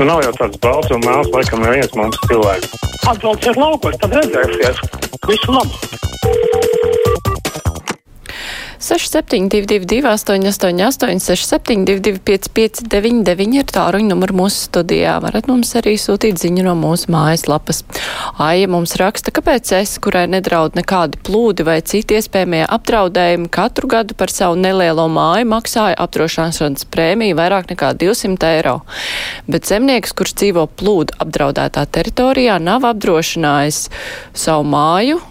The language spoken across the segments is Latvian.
Nu, nav jau tāds balts un mēls, laikam, neviens mums cilvēks. Atbrauciet laukos, tad redzēsies. Visu labu! 6722, 888, 672, 559, ir tāruņa numurs mūsu studijā. Varat mums arī sūtīt ziņu no mūsu mājaslapas. Aija mums raksta, kāpēc es, kurai nedraud nekādi plūdi vai citi iespējamie apdraudējumi, katru gadu par savu nelielo māju maksāju apdrošināšanas prēmiju vairāk nekā 200 eiro. Bet zemnieks, kurš dzīvo plūdu apdraudētā teritorijā, nav apdrošinājis savu māju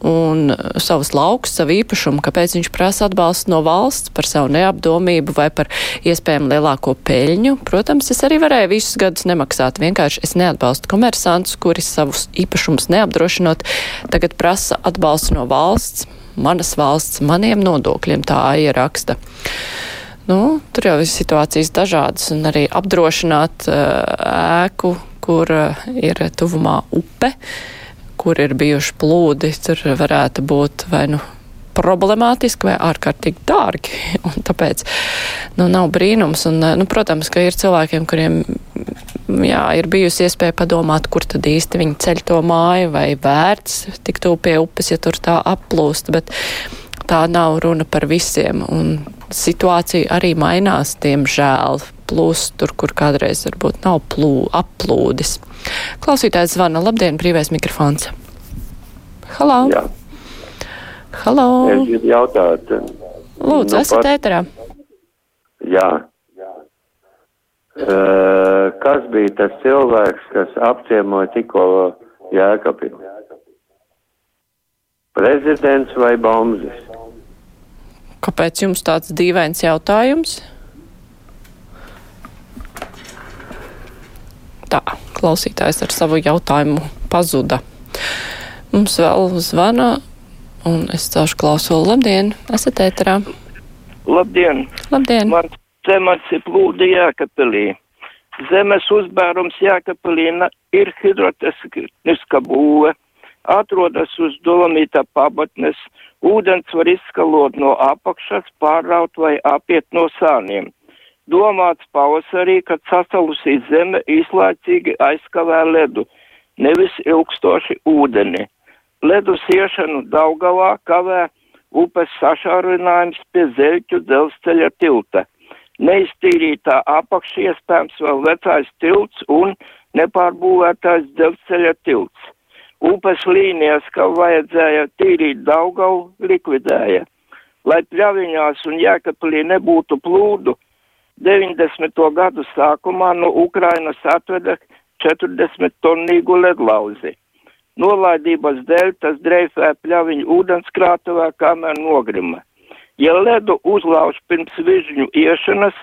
un savus laukus, savu īpašumu, kāpēc viņš prasa atbalstu no valsts par savu neapdomību vai par iespējamu lielāko peļņu. Protams, es arī varēju visus gadus nemaksāt. Vienkārši es neatbalstu komersantus, kuri savus īpašumus neapdrošinot, tagad prasa atbalstu no valsts, manas valsts, maniem nodokļiem, tā aija raksta. Nu, tur jau ir situācijas dažādas, un arī apdrošināt uh, ēku, kur uh, ir tuvumā upe. Uh, kur ir bijuši plūdi, tur varētu būt vai nu problemātiski vai ārkārtīgi dārgi. Un tāpēc nu, nav brīnums. Un, nu, protams, ka ir cilvēkiem, kuriem jā, ir bijusi iespēja padomāt, kur tad īsti viņi ceļ to māju vai vērts tik tuvu pie upes, ja tur tā aplūst. Bet tā nav runa par visiem. Un situācija arī mainās, diemžēl. Plūst tur, kur kādreiz varbūt nav plū, aplūdis. Klausītājs zvana. Labdien, brīvais mikrofons. Halo! Jā. Halo! Es gribu jautāt. Lūdzu, nu, esat ēterā. Jā. Uh, kas bija tas cilvēks, kas apciemoja tikko Jēkabi? Prezidents vai Bomzis? Kāpēc jums tāds dīvains jautājums? Tā, klausītājs ar savu jautājumu pazuda. Mums vēl zvana, un es celšu klausulu. Labdien, esat ēterā. Labdien! Labdien! Mans temats ir plūdi Jēkabelī. Zemes uzbērums Jēkabelī ir hidrotehniska būve, atrodas uz dolomīta pabatnes, ūdens var izskalot no apakšas, pārraut vai apiet no sāniem. Domāts pavasarī, kad sasalusī zeme īslaicīgi aizkavē ledu, nevis ilgstoši ūdeni. Ledu siešanu Daugavā kavē upes sašaurinājums pie Zeļķu dzelzceļa tilta. Neiztīrītā apakša iespējams vēl vecais tilts un nepārbūvētais dzelzceļa tilts. Upes līnijas, ka vajadzēja tīrīt Daugavu, likvidēja. Lai pļaviņās un Jēkaplī nebūtu plūdu, 90. gadu sākumā no Ukrainas atveda 40 tonnīgu ledlauzi. Nolaidības dēļ tas dreifē pļaviņu ūdenskrātuvē, kamēr nogrima. Ja ledu uzlauž pirms vižņu iešanas,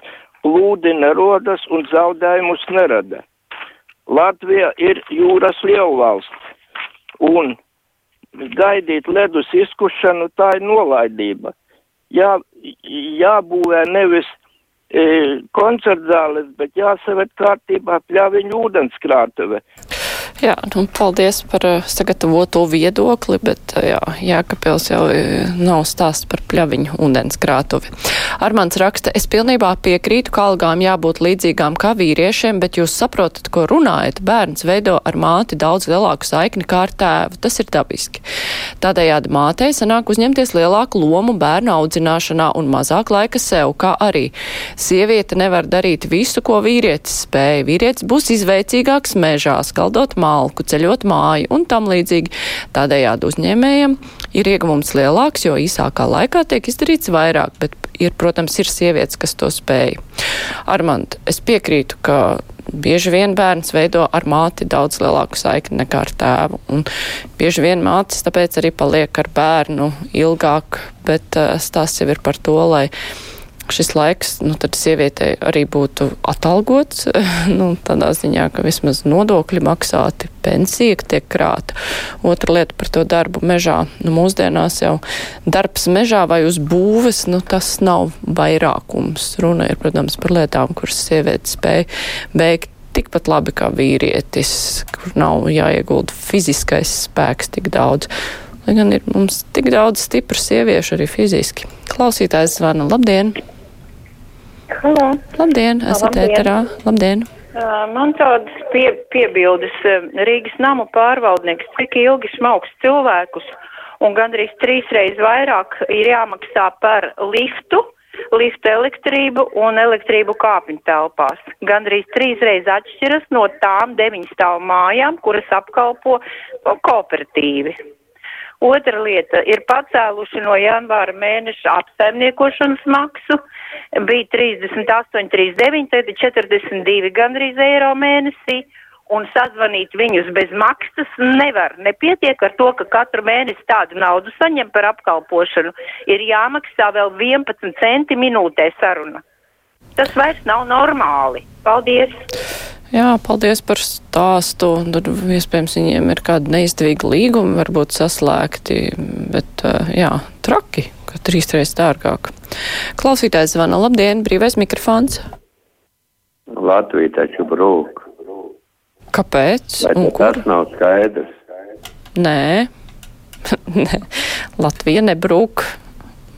plūdi nerodas un zaudējumus nerada. Latvija ir jūras lielvalsts, un gaidīt ledus izkušanu tā ir nolaidība. Jā, jābūvē nevis koncertzāles, bet jāsavet kārtībā pļaviņu ūdenskrātuve. Jā, nu, paldies par uh, sagatavoto viedokli, bet uh, jā, Jākapils jau uh, nav stāsts par pļaviņu ūdenskrātuvi. Armāns raksta, es pilnībā piekrītu, ka algām jābūt līdzīgām kā vīriešiem, bet jūs saprotat, ko runājat. Bērns veido ar māti daudz lielāku saikni kā ar tēvu. Tas ir dabiski. Tādējādi mātei sanāk uzņemties lielāku lomu bērnu audzināšanā un mazāk laika sev, kā arī sieviete nevar darīt visu, ko vīrietis spēja. Vīrietis būs izveicīgāks mežā, skaldot māju malku, ceļot māju un tam līdzīgi. Tādējādi uzņēmējiem ir ieguvums lielāks, jo īsākā laikā tiek izdarīts vairāk, bet ir, protams, ir sievietes, kas to spēj. Armand, es piekrītu, ka bieži vien bērns veido ar māti daudz lielāku saikni nekā ar tēvu. Un bieži vien mātes tāpēc arī paliek ar bērnu ilgāk, bet uh, stāsts jau ir par to, lai šis laiks, nu, tad sievietei arī būtu atalgots, nu, tādā ziņā, ka vismaz nodokļi maksāti, pensija tiek krāta. Otra lieta par to darbu mežā. Nu, mūsdienās jau darbs mežā vai uz būves, nu, tas nav vairākums. Runa ir, protams, par lietām, kuras sieviete spēja beigt tikpat labi kā vīrietis, kur nav jāiegulda fiziskais spēks tik daudz. Lai gan ir mums tik daudz stipru sieviešu arī fiziski. Klausītājs zvana. Labdien! Halo. Labdien, esat Labdien. ēterā. Labdien! Man tādas pie, piebildes Rīgas namu pārvaldnieks, cik ilgi smauks cilvēkus un gandrīz trīsreiz vairāk ir jāmaksā par liftu, lifta elektrību un elektrību kāpņu telpās. Gandrīz trīsreiz atšķiras no tām deviņstāvu mājām, kuras apkalpo kooperatīvi. Otra lieta ir pacēluši no janvāra mēneša apsaimniekošanas maksu. Bija 38, 39, tad ir 42 gandrīz eiro mēnesī. Un sazvanīt viņus bez maksas nevar. Nepietiek ar to, ka katru mēnesi tādu naudu saņem par apkalpošanu. Ir jāmaksā vēl 11 centi minūtē saruna. Tas vairs nav normāli. Paldies! Jā, paldies par stāstu. Tur iespējams viņiem ir kādi neizdevīgi līgumi, varbūt saslēgti, bet jā, traki, ka trīsreiz dārgāk. Klausītājs zvana. Labdien, brīvais mikrofons. Latvija taču brūk. Kāpēc? Vai Un kur? tas nav skaidrs? Nē, Nē. Latvija nebrūk.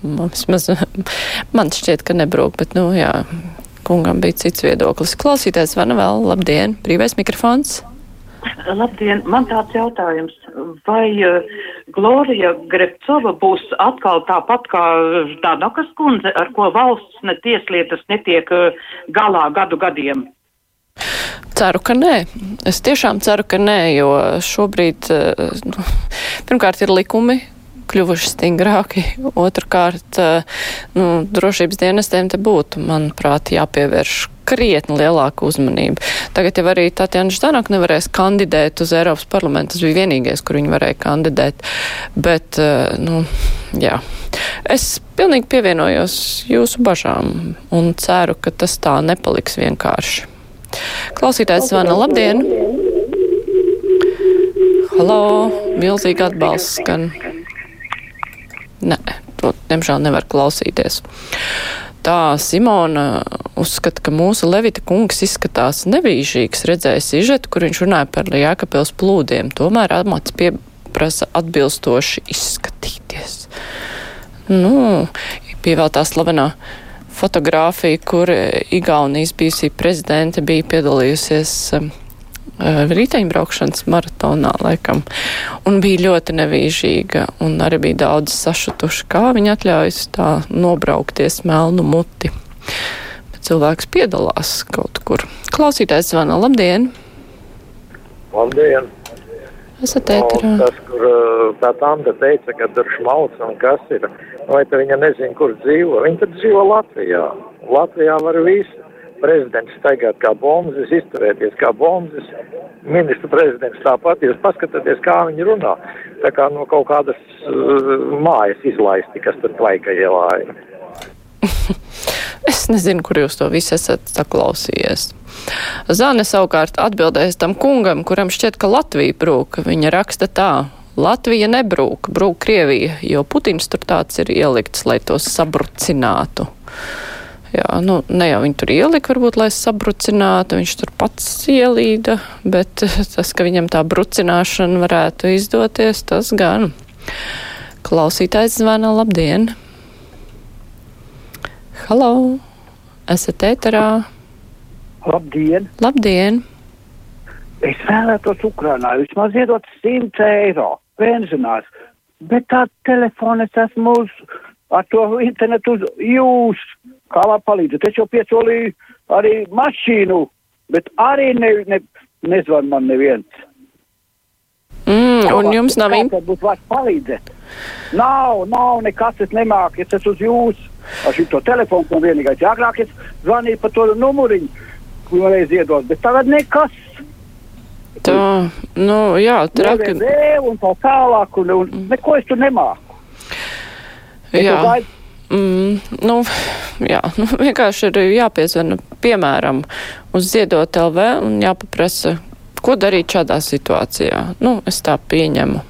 Mums, maz, man šķiet, ka nebrūk, bet, nu, jā, kungam bija cits viedoklis. Klausītājs vana vēl, labdien, brīvais mikrofons. Labdien, man tāds jautājums. Vai uh, Glorija Grepcova būs atkal tāpat kā Danakas kundze, ar ko valsts ne tieslietas netiek uh, galā gadu gadiem? Ceru, ka nē. Es tiešām ceru, ka nē, jo šobrīd, uh, nu, pirmkārt, ir likumi, kļuvuši stingrāki. Otrakārt, nu, drošības dienestiem te būtu, manuprāt, jāpievērš krietni lielāka uzmanība. Tagad jau arī Tatjana Ždanok nevarēs kandidēt uz Eiropas parlamentu. Tas bija vienīgais, kur viņa varēja kandidēt. Bet, nu, jā. Es pilnīgi pievienojos jūsu bažām un ceru, ka tas tā nepaliks vienkārši. Klausītājs zvana, labdien! Halo, milzīgi atbalsts skan. Diemžēl nevar klausīties. Tā Simona uzskata, ka mūsu Levita kungs izskatās nevīžīgs, redzēja sižetu, kur viņš runāja par Jākapils plūdiem. Tomēr amats pieprasa atbilstoši izskatīties. Nu, pievēl tā slavenā fotografija, kur Igaunijas bijusī prezidente bija piedalījusies um, riteņbraukšanas maratonā, laikam, un bija ļoti nevīžīga, un arī bija daudz sašutuši, kā viņa atļaujas tā nobraukties melnu muti. Bet cilvēks piedalās kaut kur. Klausītājs zvana, labdien! Labdien! Esat ēterā. Tas, kur tā tante teica, ka tur šmauc un kas ir, vai tā viņa nezina, kur dzīvo. Viņa tad dzīvo Latvijā. Latvijā var visu prezidents staigāt kā bombas, izturēties kā bombas, ministru prezidents tāpat, jūs paskatieties, kā viņi runā. Tā kā no kaut kādas uh, mājas izlaisti, kas tur tvaika ielā ir. es nezinu, kur jūs to visu esat saklausījies. Zane savukārt atbildēs tam kungam, kuram šķiet, ka Latvija brūk. Viņa raksta tā. Latvija nebrūk, brūk Krievija, jo Putins tur tāds ir ielikts, lai tos sabrucinātu. Jā, nu, ne jau viņi tur ielika, varbūt, lai sabrucinātu, viņš tur pats ielīda, bet tas, ka viņam tā brucināšana varētu izdoties, tas gan. Klausītājs zvana, labdien! Halo! Esat ēterā? Labdien! Labdien! Es vēlētos Ukrainā vismaz iedot 100 eiro benzinās, bet tā telefona es esmu uz, ar to internetu jūs, kā lai palīdzu. Es jau piesolīju arī mašīnu, bet arī ne, ne, nezvan man neviens. Mm, un jums nav in... Tad būtu vārds palīdzēt. Nav, nav nekas, es nemāku, es esmu uz jūs. Ar šito telefonu, un vienīgais agrāk es zvanīju pa to numuriņu, ko reiz iedot, bet tagad nekas. Tā, nu, jā, traki. Un tā tālāk, un, un neko es tur nemāku. Jā. Mm, nu, jā, nu, vienkārši ir jāpiezvana, piemēram, uz ziedot LV un jāpaprasa, ko darīt šādā situācijā. Nu, es tā pieņemu.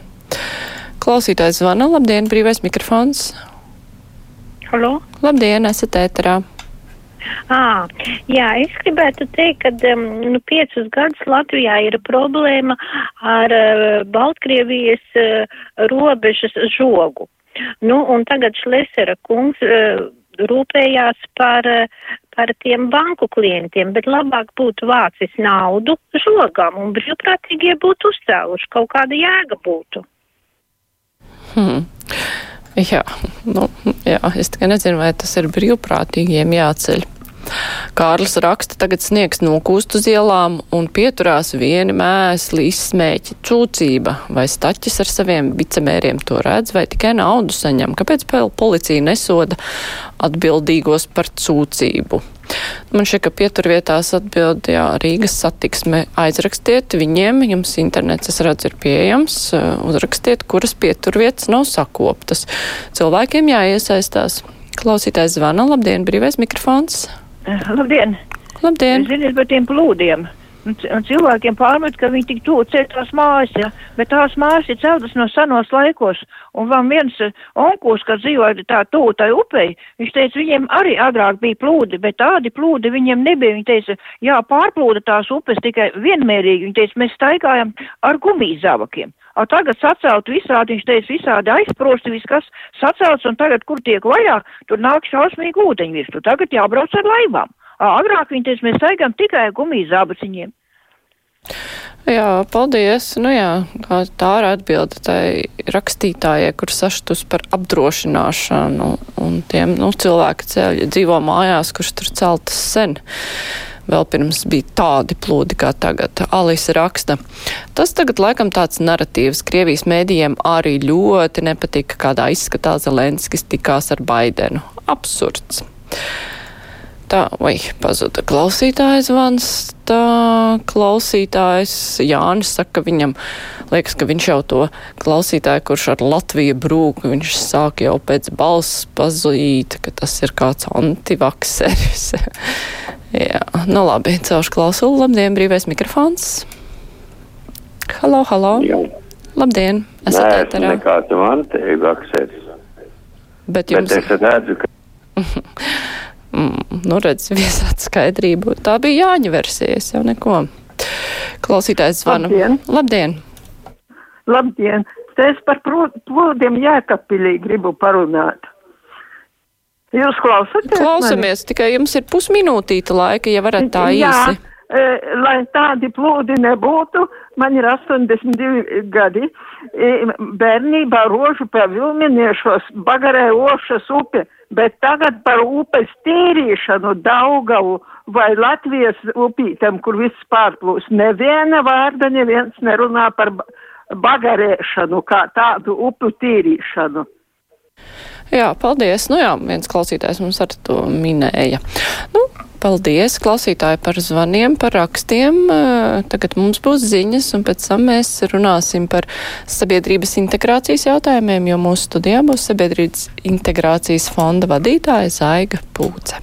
Klausītājs zvana, labdien, brīvais mikrofons. Halo? Labdien, esat ēterā. À, jā, es gribētu teikt, ka um, nu, piecus gadus Latvijā ir problēma ar uh, Baltkrievijas uh, robežas žogu. Nu, un tagad Šlesera kungs uh, rūpējās par, ar tiem banku klientiem, bet labāk būtu vācis naudu žogam un brīvprātīgie būtu uzcēluši, kaut kāda jēga būtu. Hmm. Jā, nu, jā, es tikai nezinu, vai tas ir brīvprātīgiem jāceļ. Kārlis raksta, tagad sniegs nokūst uz ielām un pieturās vieni mēsli, izsmēķi, cūcība, vai staķis ar saviem vicemēriem to redz, vai tikai naudu saņem. Kāpēc policija nesoda atbildīgos par cūcību? Man šķiet, ka pieturvietās atbild, jā, Rīgas satiksme aizrakstiet viņiem, jums internets, es redzu, ir pieejams, uzrakstiet, kuras pieturvietas nav sakoptas. Cilvēkiem jāiesaistās. Klausītājs zvana, labdien, brīvais mikrofons. Labdien! Labdien! Ziniet par tiem plūdiem. Un cilvēkiem pārmet, ka viņi tik tuvu ceļ tās mājas, ja? bet tās mājas ir celtas no senos laikos. Un vēl viens onkurs, kas dzīvoja tā tuvu tai upei, viņš teica, viņiem arī agrāk bija plūdi, bet tādi plūdi viņiem nebija. Viņi teica, jā, pārplūda tās upes tikai vienmērīgi. Viņi teica, mēs staigājam ar gumijzavakiem. A tagad sacelt visādi, viņš teica, visādi aizprosti, viss kas sacelts, un tagad, kur tiek vaļā, tur nāk šausmīgi ūdeņi virsū. Tagad jābrauc ar laivām. Agrāk viņi teica, mēs staigām tikai gumijzābaciņiem. Jā, paldies. Nu jā, tā ir atbilde tai rakstītājai, kur saštus par apdrošināšanu un tiem, nu, cilvēki ceļ, dzīvo mājās, kurš tur celtas sen. Vēl pirms bija tādi plūdi kā tagad. Alisa raksta. Tas tagad laikam tāds narratīvs. Krievijas mēdījiem arī ļoti nepatika, kādā izskatā Zelenskis tikās ar Baidenu. Absurds. Tā, vai pazuda klausītājs zvans, tā klausītājs Jānis saka, ka viņam liekas, ka viņš jau to klausītāju, kurš ar Latviju brūk, viņš sāk jau pēc balss pazīt, ka tas ir kāds antivakseris. Jā, nu labi, caurš klausulu, labdien, brīvais mikrofons. Halo, halo. Jā. Labdien, esat Nē, ēterā. nekāds antivakseris. Bet jums, Bet es redzu, ka mm, nu redz, viesāt skaidrību. Tā bija Jāņa versija, es jau neko. Klausītājs zvana. Labdien. Labdien! Labdien! Te es par plūdiem jēkapilī gribu parunāt. Jūs klausāties? Klausamies, tikai jums ir pusminūtīta laika, ja varat tā Jā, īsi. e, lai tādi plūdi nebūtu, man ir 82 gadi. E, Bērnībā rožu pie Vilminiešos bagarē Ošas upe, bet tagad par upes tīrīšanu Daugavu vai Latvijas upītēm, kur viss pārplūs. Neviena vārda neviens nerunā par ba- bagarēšanu, kā tādu upu tīrīšanu. Jā, paldies. Nu jā, viens klausītājs mums ar to minēja. Nu, paldies klausītāji par zvaniem, par rakstiem. Eh, Tagad mums būs ziņas, un pēc tam mēs runāsim par sabiedrības integrācijas jautājumiem, jo mūsu studijā būs sabiedrības integrācijas fonda vadītāja Zaiga Pūce.